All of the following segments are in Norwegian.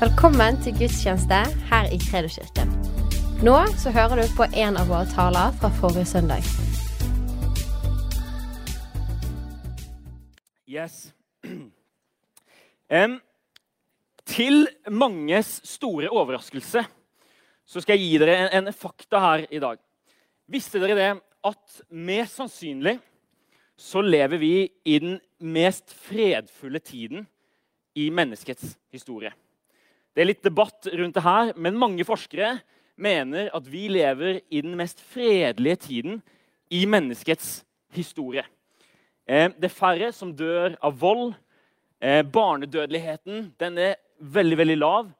Velkommen til gudstjeneste her i Kredoskirken. Nå så hører du på en av våre taler fra forrige søndag. Yes. Um, til manges store overraskelse så skal jeg gi dere en, en fakta her i dag. Visste dere det at mest sannsynlig så lever vi i den mest fredfulle tiden i menneskets historie? Det er litt debatt rundt det her, men mange forskere mener at vi lever i den mest fredelige tiden i menneskets historie. Eh, det er færre som dør av vold. Eh, barnedødeligheten den er veldig veldig lav.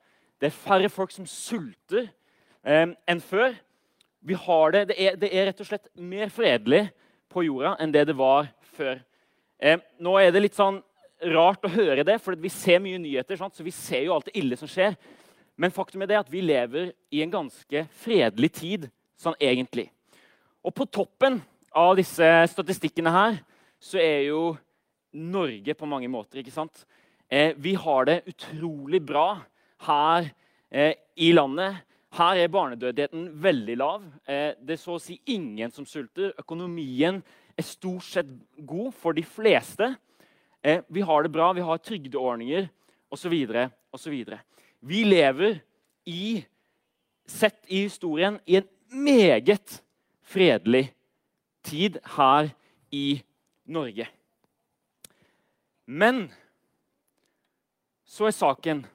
Det er færre folk som sulter eh, enn før. Vi har det, det, er, det er rett og slett mer fredelig på jorda enn det det var før. Nå er det litt sånn rart å høre det, for vi ser mye nyheter. Sant? så vi ser jo alt det ille som skjer. Men faktum er det at vi lever i en ganske fredelig tid sånn egentlig. Og på toppen av disse statistikkene her så er jo Norge på mange måter. ikke sant? Eh, vi har det utrolig bra her eh, i landet. Her er barnedødeligheten veldig lav. Eh, det er så å si ingen som sulter. Økonomien er stort sett god for de fleste. Eh, vi har det bra, vi har trygdeordninger osv. osv. Vi lever i, sett i historien, i en meget fredelig tid her i Norge. Men så er saken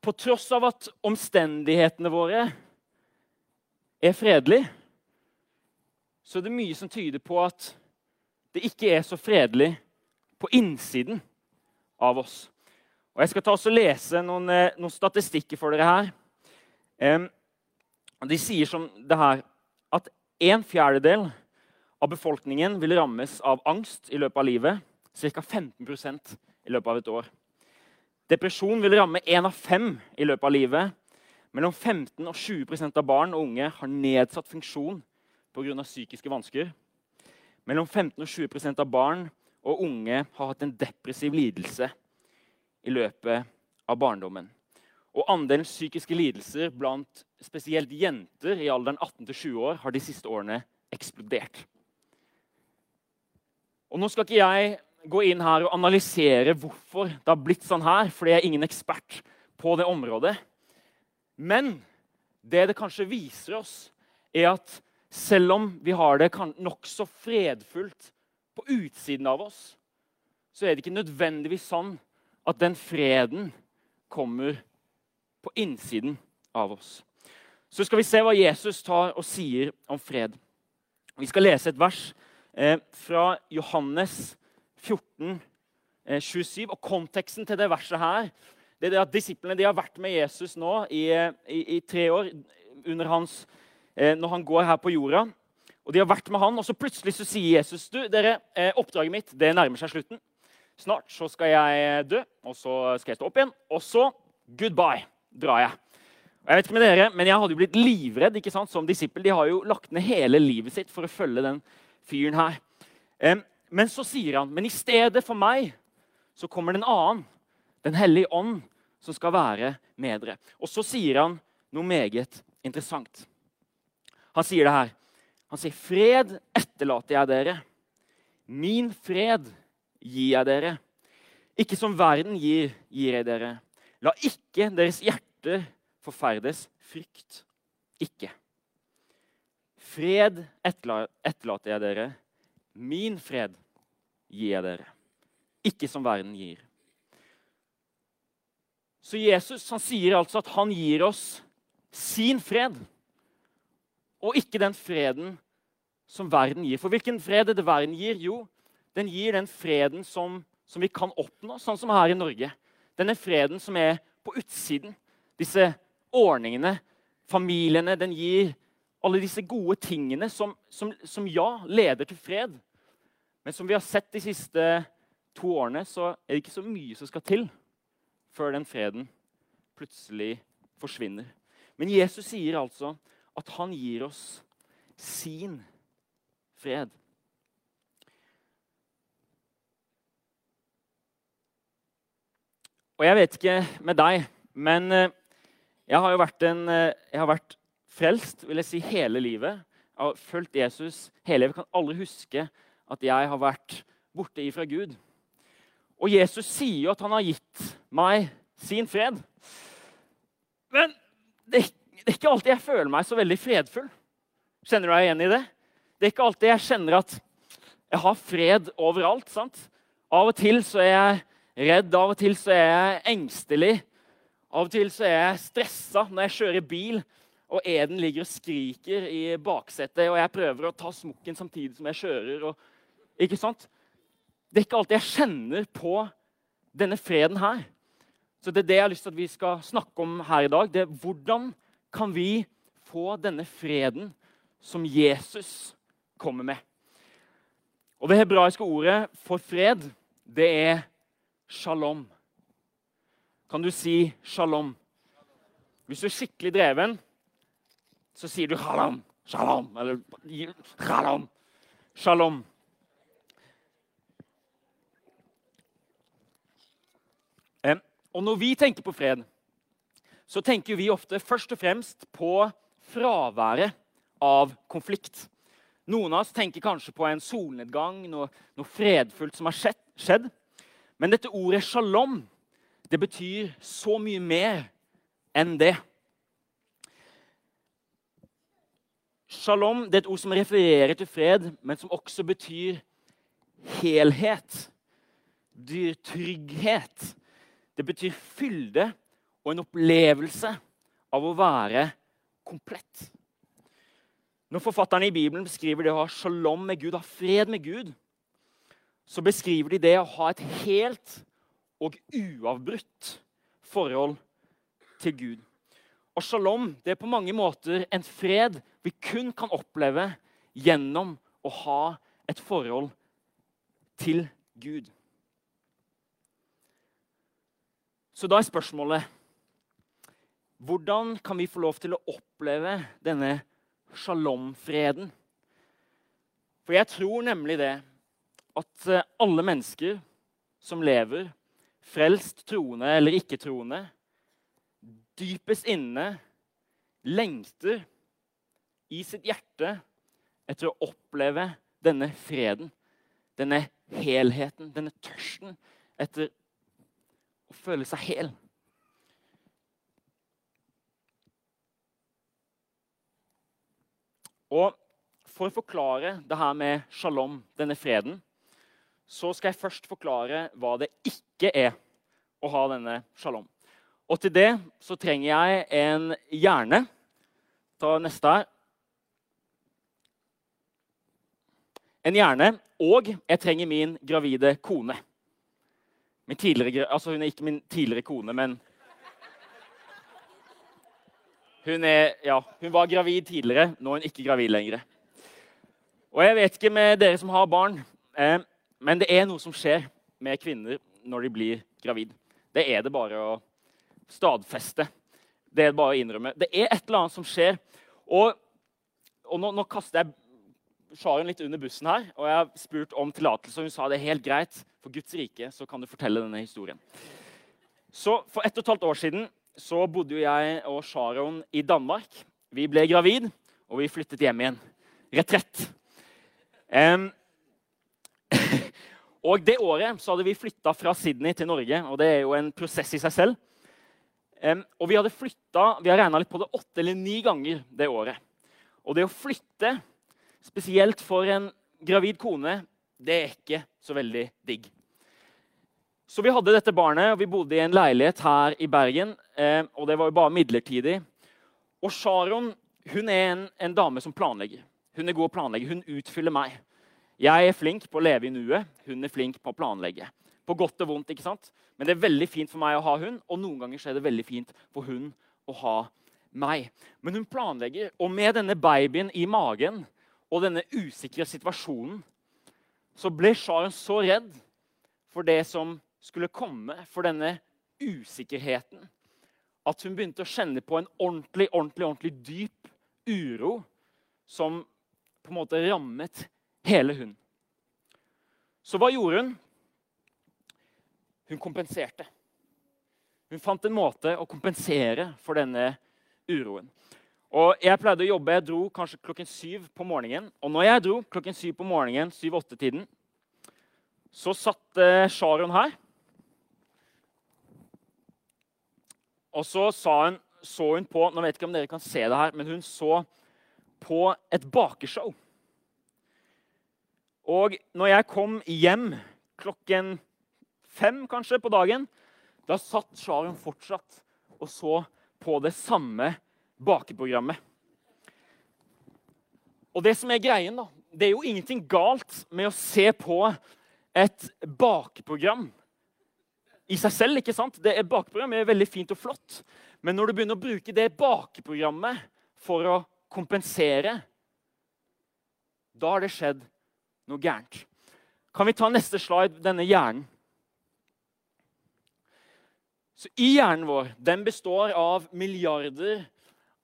På tross av at omstendighetene våre er fredelige, så er det mye som tyder på at det ikke er så fredelig på innsiden av oss. Og Jeg skal ta og lese noen, eh, noen, statistikker for dere her. De sier som det her at en fjerdedel av befolkningen vil rammes av angst i løpet av livet. Ca. 15% i løpet av et år. Depresjon vil ramme én av fem i løpet av livet. Mellom 15 og 20% av barn og unge har nedsatt funksjon pga. psykiske vansker. Mellom 15 og 20% av barn og unge har hatt en depressiv lidelse i løpet av barndommen. Og Andelen psykiske lidelser blant spesielt jenter i alderen 18-20 år har de siste årene eksplodert. Og Nå skal ikke jeg gå inn her og analysere hvorfor det har blitt sånn her, for jeg er ingen ekspert på det området. Men det det kanskje viser oss, er at selv om vi har det nokså fredfullt på utsiden av oss, så er det ikke nødvendigvis sånn at den freden kommer på innsiden av oss. Så skal vi se hva Jesus tar og sier om fred. Vi skal lese et vers eh, fra Johannes 14, eh, 27. Og konteksten til det verset her det er det at Disiplene de har vært med Jesus nå i, i, i tre år under hans, eh, når han går her på jorda. Og de har vært med han, og så plutselig så sier Jesus du, dere, eh, oppdraget mitt det nærmer seg slutten. Snart så skal jeg dø, og så skal jeg stå opp igjen. Og så goodbye drar jeg. Jeg vet ikke med dere, men jeg hadde jo blitt livredd ikke sant, som disippel. De har jo lagt ned hele livet sitt for å følge den fyren her. Men så sier han, men i stedet for meg så kommer det en annen, Den hellige ånd, som skal være med dere. Og så sier han noe meget interessant. Han sier det her. Han sier, 'Fred etterlater jeg dere. Min fred gir jeg dere.' Ikke som verden gir, gir jeg dere. La ikke deres hjerter forferdes. Frykt ikke. Fred etterlater jeg dere. Min fred gir jeg dere. Ikke som verden gir. Så Jesus han sier altså at han gir oss sin fred og ikke den freden som verden gir. For hvilken fred er det verden gir? Jo, den gir den freden som, som, vi kan oppnå, sånn som her i Norge. Denne freden som er på utsiden. Disse ordningene, familiene. Den gir alle disse gode tingene som, som, som ja, leder til fred. Men som vi har sett de siste to årene, så er det ikke så mye som skal til før den freden plutselig forsvinner. Men Jesus sier altså at han gir oss sin fred. Og jeg vet ikke med deg, Men eh, jeg har jo vært, en, eh, jeg har vært frelst vil jeg si, hele livet. Jeg har fulgt Jesus hele livet. Jeg kan aldri huske at jeg har vært borte ifra Gud. Og Jesus sier jo at han har gitt meg sin fred. Men det, det er ikke alltid jeg føler meg så veldig fredfull. Kjenner du deg igjen i det? Det er ikke alltid jeg kjenner at jeg har fred overalt. sant? Av og til så er jeg redd, av og til så er jeg engstelig. Av og til så er jeg stressa når jeg kjører bil og Eden ligger og skriker i baksetet, og jeg prøver å ta smokken samtidig som jeg kjører. Og, ikke sant? Det er ikke alltid jeg kjenner på denne freden her. Så det er det jeg har lyst til at vi skal snakke om her i dag. Det er hvordan kan vi få denne freden som Jesus kommer med? Og Det hebraiske ordet for fred, det er shalom. Kan du si shalom? Hvis du er skikkelig dreven, så sier du shalom, shalom, eller halam, Shalom. Og når vi tenker på fred, så tenker vi ofte først og fremst på fraværet av konflikt. Noen av oss tenker kanskje på en solnedgang, noe, noe fredfullt som har skjedd, skjedd. Men dette ordet shalom det betyr så mye mer enn det. Shalom det er et ord som refererer til fred, men som også betyr helhet. Dyr trygghet. Det betyr fylde og en opplevelse av å være komplett. Når forfatterne i Bibelen beskriver det å ha shalom med Gud, ha fred med Gud, så beskriver de det å ha et helt og uavbrutt forhold til Gud. Og shalom det er på mange måter en fred vi kun kan oppleve gjennom å ha et forhold til Gud. Så da er spørsmålet Hvordan kan vi få lov til å oppleve denne shalom-freden? For jeg tror nemlig det at eh, alle mennesker som lever, frelst troende eller ikke-troende, dypest inne lengter i sitt hjerte etter å oppleve denne freden, denne helheten, denne tørsten etter å føle seg hel. Og For å forklare det her med shalom, denne freden, så skal jeg først forklare hva det ikke er å ha denne shalom. Og til det så trenger jeg en hjerne. Ta neste her. En hjerne, og jeg trenger min gravide kone. Min altså hun er ikke min tidligere kone, men hun, er, ja, hun var gravid tidligere. Nå er hun ikke gravid lenger. Og jeg vet ikke med dere som har barn, eh, men det er noe som skjer med kvinner når de blir gravid. Det er det bare å stadfeste. Det er bare å innrømme. Det er et eller annet som skjer. Og, og nå, nå, kaster jeg Sharon litt under bussen her, og jeg har spurt om tillatelse. og Hun sa det er helt greit. For Guds rike så kan du fortelle denne historien. Så For ett og et halvt år siden så bodde jo jeg og Sharon i Danmark. Vi ble gravid, og vi flyttet hjem igjen. Retrett. Um, og Det året så hadde vi flytta fra Sydney til Norge, og det er jo en prosess i seg selv. Um, og vi hadde flytta vi har litt på det, åtte eller ni ganger det året. Og det å flytte spesielt for en gravid kone, det er ikke så veldig digg. Så vi hadde dette barnet, og vi bodde i en leilighet her i Bergen. Eh, og det var jo bare midlertidig. Og Sharon hun er en, en, dame som planlegger. Hun er god å planlegge. Hun utfyller meg. Jeg er flink på å leve i nuet. Hun er flink på å planlegge. På godt og vondt. ikke sant? Men det er veldig fint for meg å ha hun, og noen ganger er det veldig fint for hun å ha meg. Men hun planlegger, og med denne babyen i magen og denne usikre situasjonen, så ble Sharon så redd for det som skulle komme, for denne usikkerheten, at hun begynte å kjenne på en ordentlig, ordentlig, ordentlig dyp uro som på en måte rammet hele hun. Så hva gjorde hun? Hun kompenserte. Hun fant en måte å kompensere for denne uroen. Og Jeg pleide å jobbe, jeg dro kanskje klokken syv på morgenen. Og når jeg dro klokken syv på morgenen, syv-åtte-tiden, så satt eh, Sharon her. Og så hun, så hun på Nå vet ikke om dere kan se det her, men hun så på et bakeshow. Og når jeg kom hjem klokken fem kanskje på dagen, da satt Sharon fortsatt og så på det samme bakeprogrammet. Og det som er greien, da, det er jo ingenting galt med å se på et bakeprogram i seg selv. ikke sant? Det er Bakeprogram er veldig fint og flott, men når du begynner å bruke det bakeprogrammet for å kompensere, da har det skjedd noe gærent. Kan vi ta neste slide, denne hjernen? Så I hjernen vår den består av milliarder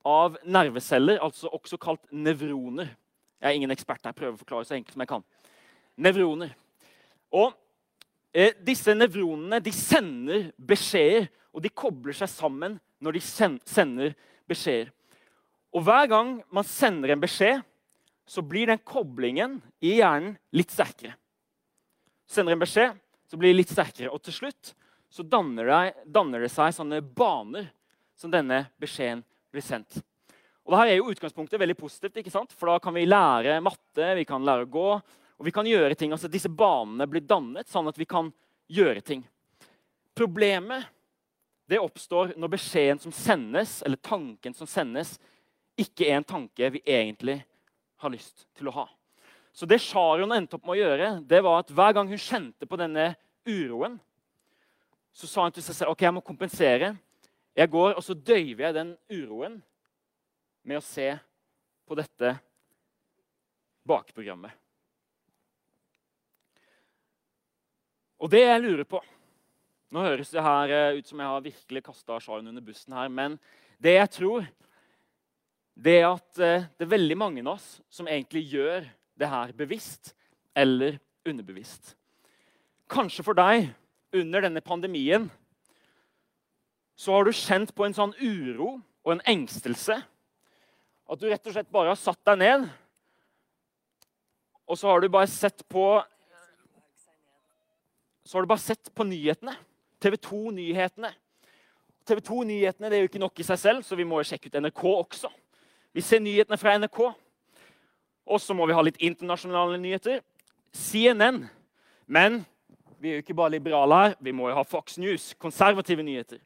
av nerveceller, altså også kalt nevroner. Jeg er ingen ekspert her, prøver å forklare så enkelt som jeg kan. Nevroner. Og Disse nevronene de sender beskjeder, og de kobler seg sammen når de sender beskjeder. Og Hver gang man sender en beskjed, så blir den koblingen i hjernen litt sterkere. Sender en beskjed, så blir det litt sterkere. Og til slutt så danner det, danner det seg sånne baner som denne beskjeden blir sendt. Og Dette er jo utgangspunktet veldig positivt, ikke sant? for da kan vi lære matte, vi kan lære å gå. Og vi kan gjøre ting, altså Disse banene blir dannet sånn at vi kan gjøre ting. Problemet det oppstår når beskjeden som sendes, eller tanken som sendes, ikke er en tanke vi egentlig har lyst til å ha. Så det Sharon endte opp med å gjøre, det var at hver gang hun kjente på denne uroen, så sa hun til seg selv ok, jeg må kompensere. Jeg går, og så døyver jeg den uroen med å se på dette bakprogrammet. Og det jeg lurer på Nå høres det her eh, ut som jeg har virkelig kasta sjalen under bussen her, men det jeg tror, det er at eh, det er veldig mange av oss som egentlig gjør det her bevisst eller underbevisst. Kanskje for deg under denne pandemien så har du kjent på en sånn uro og en engstelse. At du rett og slett bare har satt deg ned, og så har du bare sett på Så har du bare sett på nyhetene. TV 2-nyhetene. TV 2-nyhetene er jo ikke nok i seg selv, så vi må jo sjekke ut NRK også. Vi ser nyhetene fra NRK. Og så må vi ha litt internasjonale nyheter. CNN. Men vi er jo ikke bare liberale her. Vi må jo ha Fox News, konservative nyheter.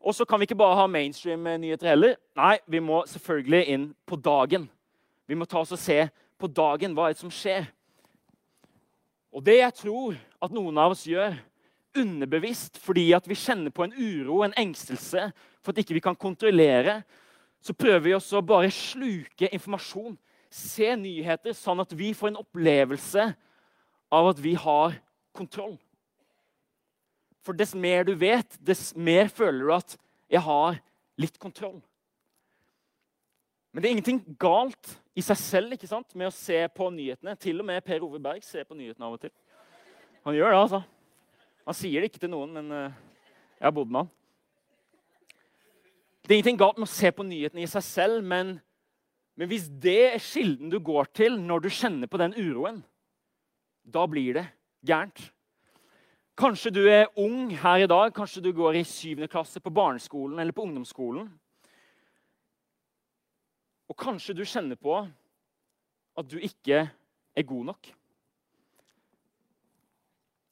Og så kan vi ikke bare ha mainstream-nyheter heller. Nei, vi må selvfølgelig inn på dagen. Vi må ta oss og se på dagen hva er det som skjer. Og det jeg tror at noen av oss gjør underbevisst fordi at vi kjenner på en uro, en engstelse for at ikke vi kan kontrollere, så prøver vi også å bare sluke informasjon, se nyheter, sånn at vi får en opplevelse av at vi har kontroll. For dess mer du vet, dess mer føler du at 'jeg har litt kontroll'. Men det er ingenting galt i seg selv ikke sant, med å se på nyhetene. Til og med Per Ove Berg ser på nyhetene av og til. Han gjør det, altså. Han sier det ikke til noen, men uh, jeg har bodd med han. Det er ingenting galt med å se på nyhetene i seg selv, men, men hvis det er kilden du går til når du kjenner på den uroen, da blir det gærent. Kanskje du er ung her i dag, kanskje du går i 7. klasse på barneskolen eller på ungdomsskolen. Og kanskje du kjenner på at du ikke er god nok.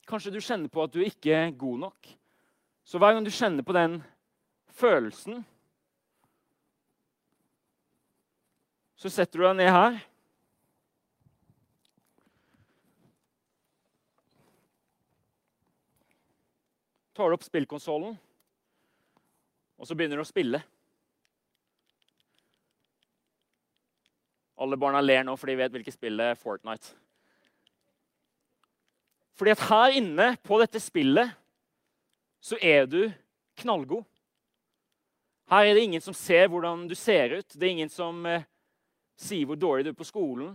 Kanskje du kjenner på at du ikke er god nok. Så hver gang du kjenner på den følelsen, så setter du deg ned her. tar du opp spillkonsollen, og så begynner du å spille. Alle barna ler nå, for de vet hvilket spill det er Fortnite. Fordi at her inne på dette spillet så er du knallgod. Her er det ingen som ser hvordan du ser ut. Det er ingen som eh, sier hvor dårlig du er på skolen.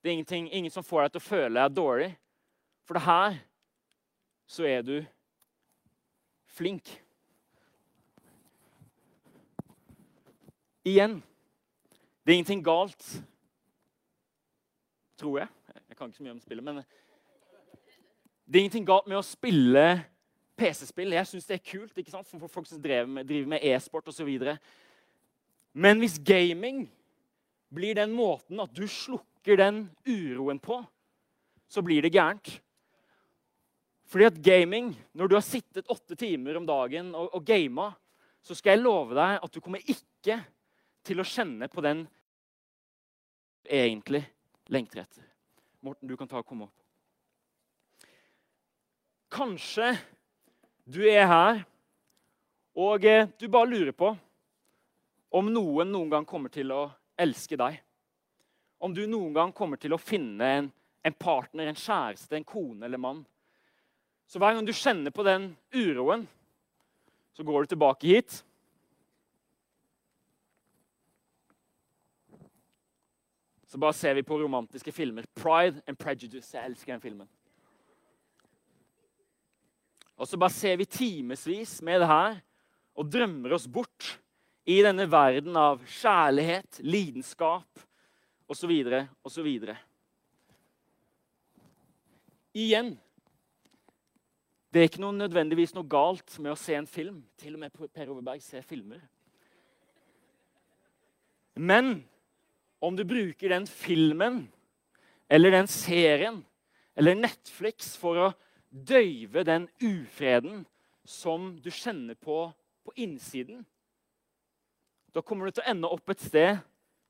Det er ingen som får deg til å føle deg dårlig. For det her så er du flink. Igjen. Det er ingenting galt tror jeg. Jeg kan ikke så mye om spillet, men det er ingenting galt med å spille PC-spill. Jeg syns det er kult ikke sant? for folk som driver med, med e-sport osv. Men hvis gaming blir den måten at du slukker den uroen på, så blir det gærent. Fordi at gaming, når du har sittet åtte timer om dagen og, og gama, så skal jeg love deg at du kommer ikke til å kjenne på den egentlig lengter etter. Morten, du kan ta og komme opp. Kanskje du er her, og eh, du bare lurer på om noen noen gang kommer til å elske deg. Om du noen gang kommer til å finne en, en partner, en kjæreste, en kone eller mann. Så hver gang du kjenner på den uroen, så går du tilbake hit. Så bare ser vi på romantiske filmer. 'Pride and Prejudice'. Jeg elsker den filmen. Og så bare ser vi timevis med det her og drømmer oss bort i denne verden av kjærlighet, lidenskap osv. osv. Igjen det er ikke noe nødvendigvis noe galt med å se en film. Til og med Per Overberg ser filmer. Men om du bruker den filmen eller den serien eller Netflix for å døyve den ufreden som du kjenner på på innsiden, da kommer du til å ende opp et sted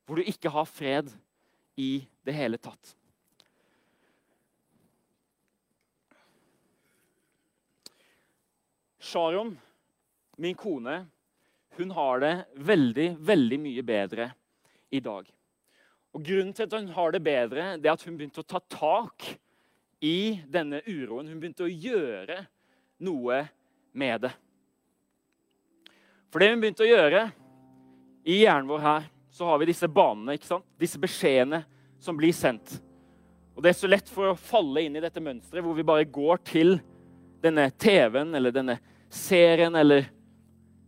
hvor du ikke har fred i det hele tatt. Sharon, min kone, hun har det veldig, veldig mye bedre i dag. Og Grunnen til at hun har det bedre, det er at hun begynte å ta tak i denne uroen. Hun begynte å gjøre noe med det. For det hun begynte å gjøre i hjernen vår her, så har vi disse banene, ikke sant? disse beskjedene som blir sendt. Og Det er så lett for å falle inn i dette mønsteret hvor vi bare går til denne TV-en eller denne serien eller,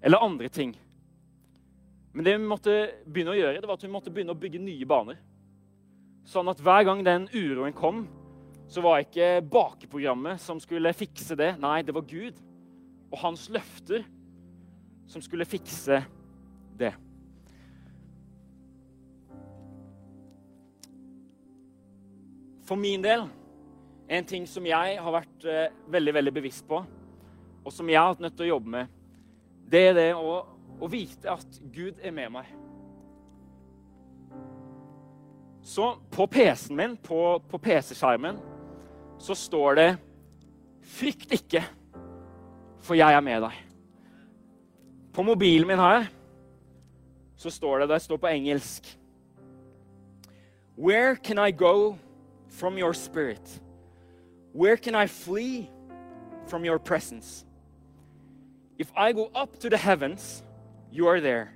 eller andre ting. Men det vi måtte begynne å gjøre, det var at vi måtte begynne å bygge nye baner. Sånn at hver gang den uroen kom, så var ikke bakeprogrammet som skulle fikse det. Nei, det var Gud og hans løfter som skulle fikse det. For min del en ting som jeg har vært eh, veldig veldig bevisst på, og som jeg har hatt nødt til å jobbe med, det er det å, å vite at Gud er med meg. Så på PC-en min, på, på PC-skjermen, så står det 'Frykt ikke, for jeg er med deg'. På mobilen min her så står det Det står på engelsk Where can I go from your spirit? Where can I flee from your presence? If I go up to the heavens, you are there.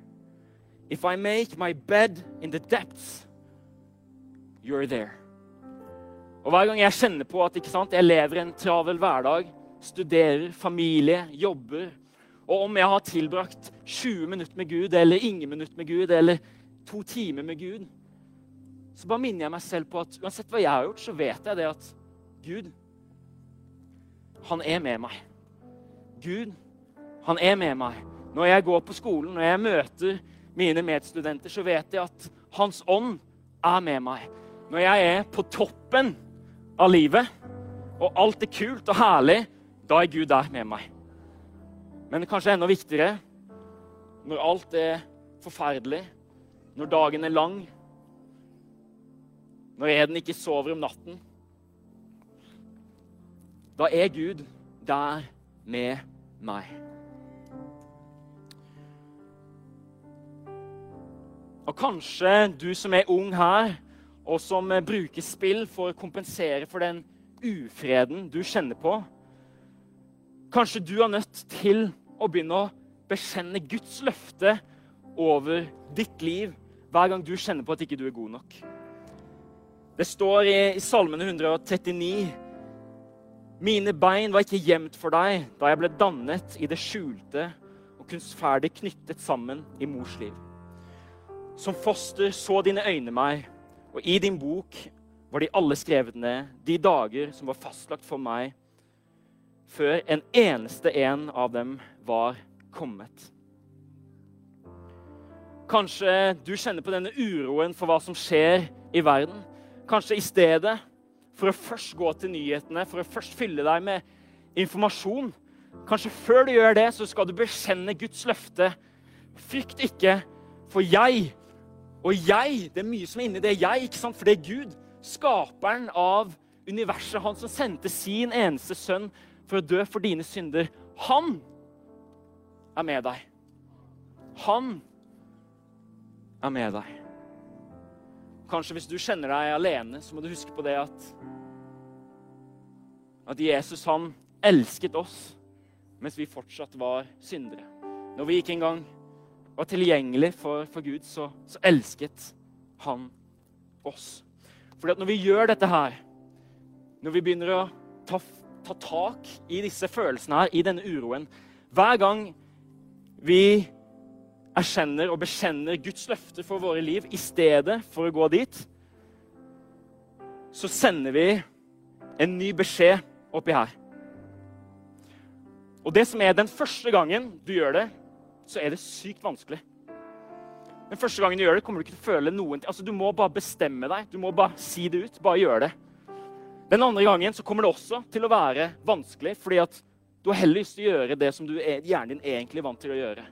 If I make my bed in the depths, you are there. Og Hver gang jeg kjenner på at sant, jeg lever en travel hverdag, studerer, familie, jobber Og om jeg har tilbrakt 20 minutter med Gud eller ingen minutter med Gud eller to timer med Gud, så bare minner jeg meg selv på at uansett hva jeg har gjort, så vet jeg det at Gud, han er med meg. Gud, han er med meg. Når jeg går på skolen, når jeg møter mine medstudenter, så vet jeg at Hans ånd er med meg. Når jeg er på toppen av livet, og alt er kult og herlig, da er Gud der med meg. Men kanskje enda viktigere når alt er forferdelig, når dagen er lang, når Eden ikke sover om natten Da er Gud der med meg. Og kanskje du som er ung her, og som eh, bruker spill for å kompensere for den ufreden du kjenner på. Kanskje du er nødt til å begynne å bekjenne Guds løfte over ditt liv hver gang du kjenner på at ikke du er god nok. Det står i, i Salmene 139.: Mine bein var ikke gjemt for deg da jeg ble dannet i det skjulte og kunstferdig knyttet sammen i mors liv. Som foster så dine øyne meg, og i din bok var de alle skrevet ned, de dager som var fastlagt for meg, før en eneste en av dem var kommet. Kanskje du kjenner på denne uroen for hva som skjer i verden. Kanskje i stedet for å først gå til nyhetene, for å først fylle deg med informasjon. Kanskje før du gjør det, så skal du bekjenne Guds løfte. Frykt ikke, for jeg og jeg Det er mye som er inni det jeg, ikke sant? for det er Gud. Skaperen av universet. Han som sendte sin eneste sønn for å dø for dine synder. Han er med deg. Han er med deg. Kanskje hvis du kjenner deg alene, så må du huske på det at at Jesus han elsket oss mens vi fortsatt var syndere. Når vi ikke engang var tilgjengelig for, for Gud, så, så, elsket han oss. Fordi at når vi gjør dette her, når vi begynner å ta, ta tak i disse følelsene her, i denne uroen Hver gang vi erkjenner og bekjenner Guds løfter for våre liv i stedet for å gå dit, så sender vi en ny beskjed oppi her. Og det som er den første gangen du gjør det, så er det sykt vanskelig. Den første gangen du gjør det, kommer du ikke til å føle noen Altså, Du må bare bestemme deg. Du må bare si det ut. Bare gjøre det. Den andre gangen så kommer det også til å være vanskelig, fordi at du har heller lyst til å gjøre det som du, hjernen din egentlig er vant til å gjøre.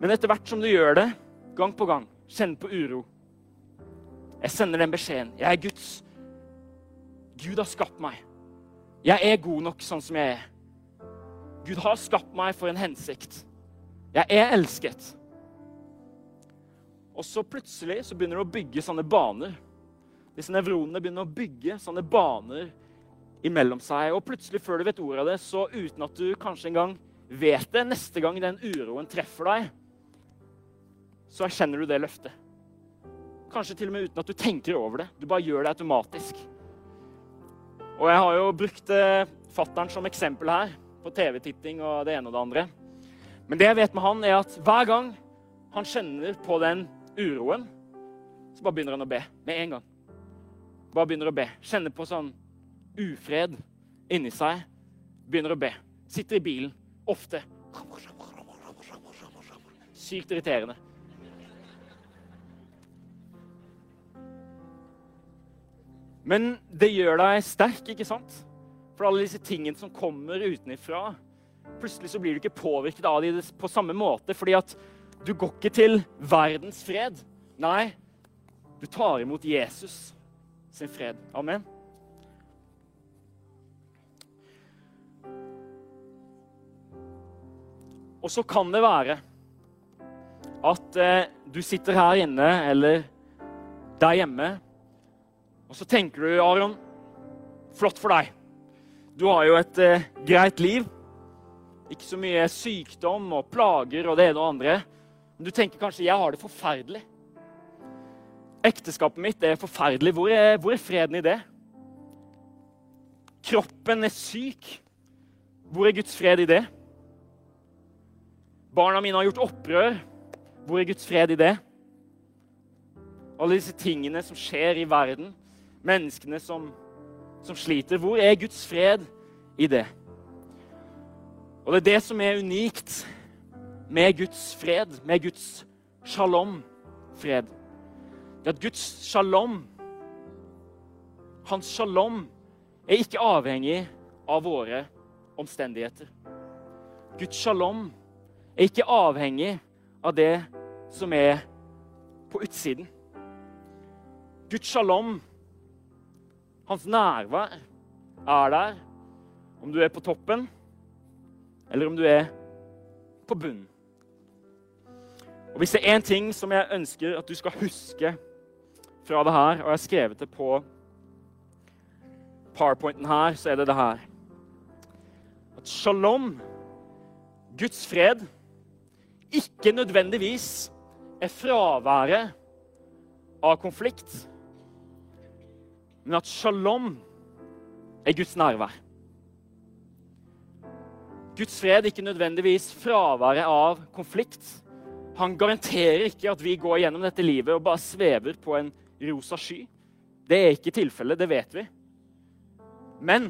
Men etter hvert som du gjør det, gang på gang, kjenner på uro Jeg sender den beskjeden. Jeg er Guds. Gud har skapt meg. Jeg er god nok sånn som jeg er. Gud har skapt meg for en hensikt. Jeg er elsket. Og så plutselig så begynner du å bygge sånne baner. Disse nevronene begynner å bygge sånne baner imellom seg. Og plutselig, før du vet ordet av det, så uten at du kanskje engang vet det, neste gang den uroen treffer deg, så erkjenner du det løftet. Kanskje til og med uten at du tenker over det. Du bare gjør det automatisk. Og jeg har jo brukt eh, fattern som eksempel her, på TV-titting og det ene og det andre. Men det jeg vet med han, er at hver gang han kjenner på den uroen, så bare begynner han å be med en gang. Bare begynner å be. Kjenner på sånn ufred inni seg. Begynner å be. Sitter i bilen. Ofte. Sykt irriterende. Men det gjør deg sterk, ikke sant? For alle disse tingene som kommer utenfra, plutselig så blir du ikke påvirket av dem på samme måte. fordi at du går ikke til verdens fred. Nei, du tar imot Jesus sin fred. Amen. Og så kan det være at eh, du sitter her inne eller der hjemme og så tenker du, Aron, flott for deg. Du har jo et eh, greit liv. Ikke så mye sykdom og plager og det ene og andre. Men du tenker kanskje jeg har det forferdelig. Ekteskapet mitt er forferdelig. Hvor er, hvor er freden i det? Kroppen er syk. Hvor er Guds fred i det? Barna mine har gjort opprør. Hvor er Guds fred i det? Alle disse tingene som skjer i verden, menneskene som, som sliter. Hvor er Guds fred i det? Og det er det som er unikt med Guds fred, med Guds shalom-fred. Det at Guds shalom, hans shalom, er ikke avhengig av våre omstendigheter. Guds shalom er ikke avhengig av det som er på utsiden. Guds shalom hans nærvær er der om du er på toppen, eller om du er på bunnen. Og Hvis det er én ting som jeg ønsker at du skal huske fra det her, og jeg har skrevet det på powerpointen her, så er det det her At shalom, Guds fred, ikke nødvendigvis er fraværet av konflikt men at shalom er Guds nærvær. Guds fred er ikke nødvendigvis fraværet av konflikt. Han garanterer ikke at vi går gjennom dette livet og bare svever på en rosa sky. Det er ikke tilfellet, det vet vi. Men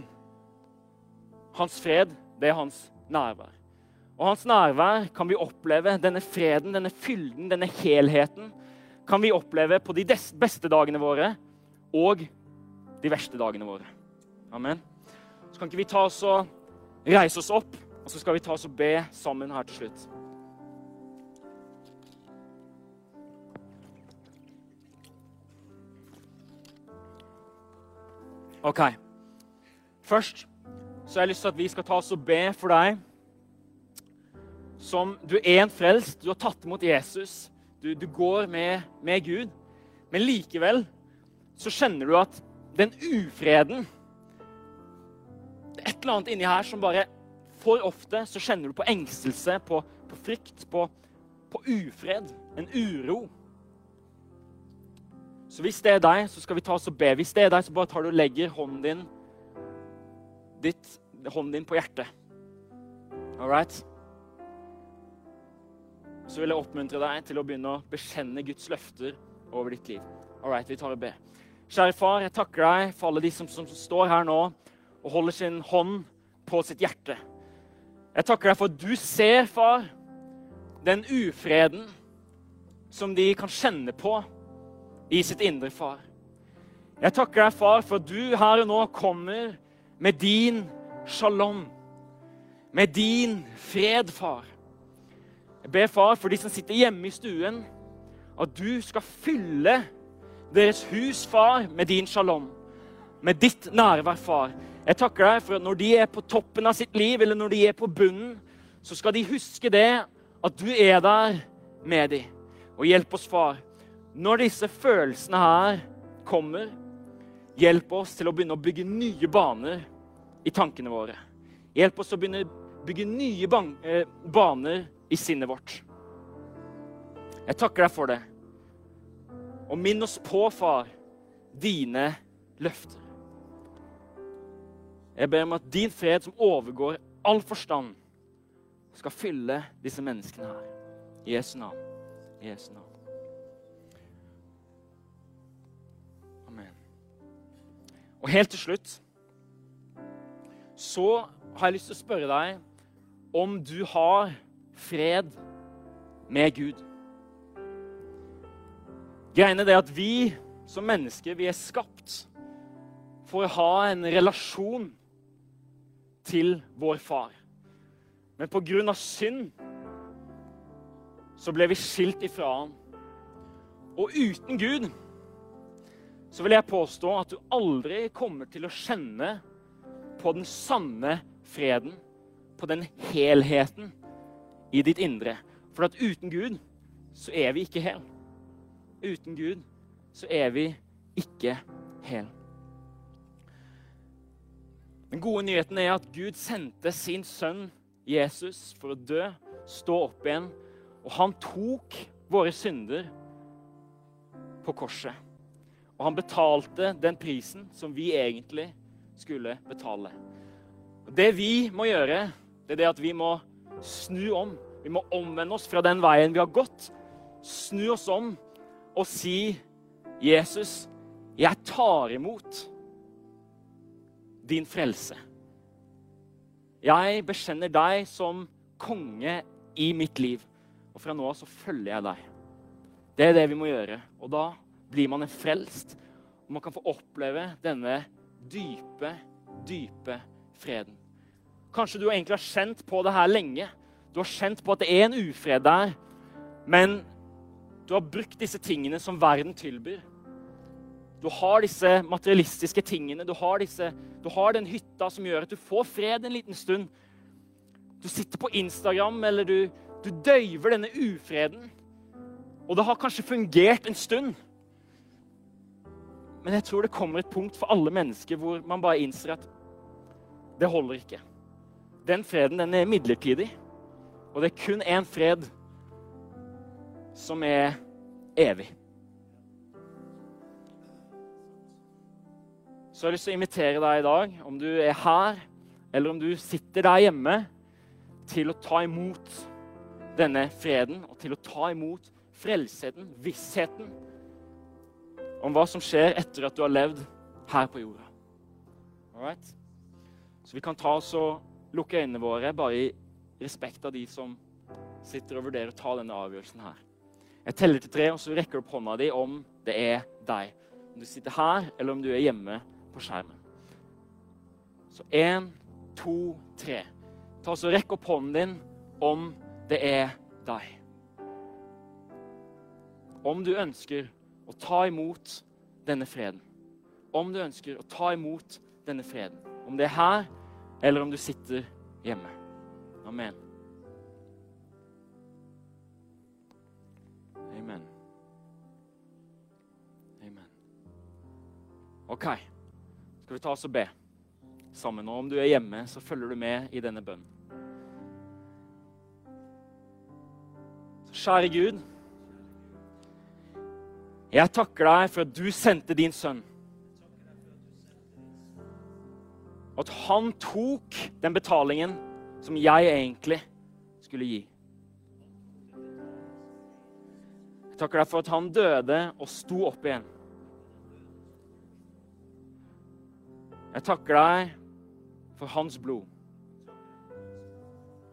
hans fred, det er hans nærvær. Og hans nærvær kan vi oppleve, denne freden, denne fylden, denne helheten, kan vi oppleve på de beste dagene våre og de verste dagene våre. Amen. Så kan ikke vi ta oss og reise oss opp, og så skal vi ta oss og be sammen her til slutt. OK. Først så har jeg lyst til at vi skal ta oss og be for deg som Du er en frelst, du har tatt imot Jesus, du, du går med, med Gud. Men likevel så kjenner du at den ufreden et eller annet inni her som bare For ofte så kjenner du på engstelse, på, på frykt, på, på ufred, en uro. Så hvis det er deg, så skal vi ta oss og be. Hvis det er deg, så bare tar du og legger hånden din, ditt, hånden din på hjertet. All right? Så vil jeg oppmuntre deg til å begynne å bekjenne Guds løfter over ditt liv. All right, vi tar og ber. Kjære far, jeg takker deg for alle de som, som står her nå og holder sin hånd på sitt hjerte. Jeg takker deg for at du ser, far, den ufreden som de kan kjenne på i sitt indre, far. Jeg takker deg, far, for at du her og nå kommer med din shalom. Med din fred, far. Jeg ber, far, for de som sitter hjemme i stuen, at du skal fylle deres hus, far, med din shalom. Med ditt nærvær, far. Jeg takker deg for at når de er på toppen av sitt liv, eller når de er på bunnen, så skal de huske det, at du er der med dem. Og hjelp oss, far, når disse følelsene her kommer, hjelp oss til å begynne å bygge nye baner i tankene våre. Hjelp oss å begynne å bygge nye eh, baner i sinnet vårt. Jeg takker deg for det. Og minn oss på, far, dine løfter. Jeg ber om at din fred, som overgår all forstand, skal fylle disse menneskene her. I Jesu navn. I Jesu navn. Amen. Og helt til slutt så har jeg lyst til å spørre deg om du har fred med Gud. Greiene er at vi som mennesker vi er skapt for å ha en relasjon til vår far. Men pga. synd så ble vi skilt ifra ham. Og uten Gud så vil jeg påstå at du aldri kommer til å kjenne på den sanne freden, på den helheten i ditt indre. For at uten Gud så er vi ikke hel. Uten Gud så er vi ikke hel. Den gode nyheten er at Gud sendte sin sønn Jesus for å dø, stå opp igjen, og han tok våre synder på korset. Og han betalte den prisen som vi egentlig skulle betale. Det vi må gjøre, det er det at vi må snu om. Vi må omvende oss fra den veien vi har gått. Snu oss om og si, 'Jesus, jeg tar imot din frelse.' Jeg bekjenner deg som konge i mitt liv. Og fra nå av så følger jeg deg. Det er det vi må gjøre. Og da blir man en frelst. Og man kan få oppleve denne dype, dype freden. Kanskje du egentlig har kjent på det her lenge. Du har kjent på at det er en ufred der. Men du har brukt disse tingene som verden tilbyr. Du har disse materialistiske tingene. Du har, disse, du har den hytta som gjør at du får fred en liten stund. Du sitter på Instagram, eller du, du døyver denne ufreden. Og det har kanskje fungert en stund. Men jeg tror det kommer et punkt for alle mennesker hvor man bare innser at det holder ikke. Den freden den er midlertidig, og det er kun én fred som er evig. Så jeg har lyst til å invitere deg i dag, om du er her, eller om du sitter der hjemme, til å ta imot denne freden og til å ta imot frelsheten, vissheten om hva som skjer etter at du har levd her på jorda. Alright? Så vi kan ta oss og lukke øynene våre bare i respekt av de som sitter og vurderer å ta denne avgjørelsen her. Jeg teller til tre, og så rekker du opp hånda di om det er deg. Om du sitter her, eller om du er hjemme på skjermen. Så én, to, tre. Ta så Rekk opp hånden din om det er deg. Om du ønsker å ta imot denne freden. Om du ønsker å ta imot denne freden. Om det er her, eller om du sitter hjemme. Amen. OK. Skal vi ta oss og be sammen? Og om du er hjemme, så følger du med i denne bønnen. Kjære Gud. Jeg takker deg for at du sendte din sønn. At han tok den betalingen som jeg egentlig skulle gi. Jeg takker deg for at han døde og sto opp igjen. Jeg takker deg for hans blod,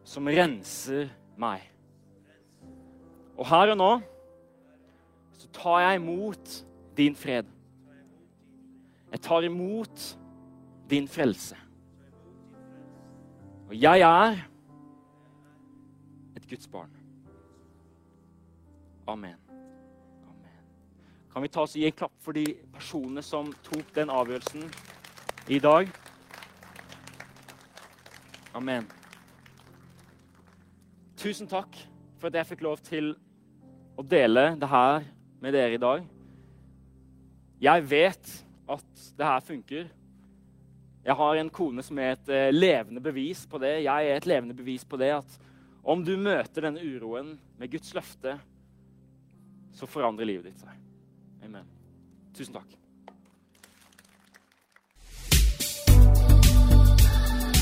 som renser meg. Og her og nå så tar jeg imot din fred. Jeg tar imot din frelse. Og jeg er et Guds barn. Amen. Amen. Kan vi ta oss og gi en klapp for de personene som tok den avgjørelsen i dag? Amen. Tusen takk for at jeg fikk lov til å dele det her med dere i dag. Jeg vet at det her funker. Jeg har en kone som er et eh, levende bevis på det. Jeg er et levende bevis på det at om du møter denne uroen med Guds løfte, så forandrer livet ditt seg. Amen. Tusen takk.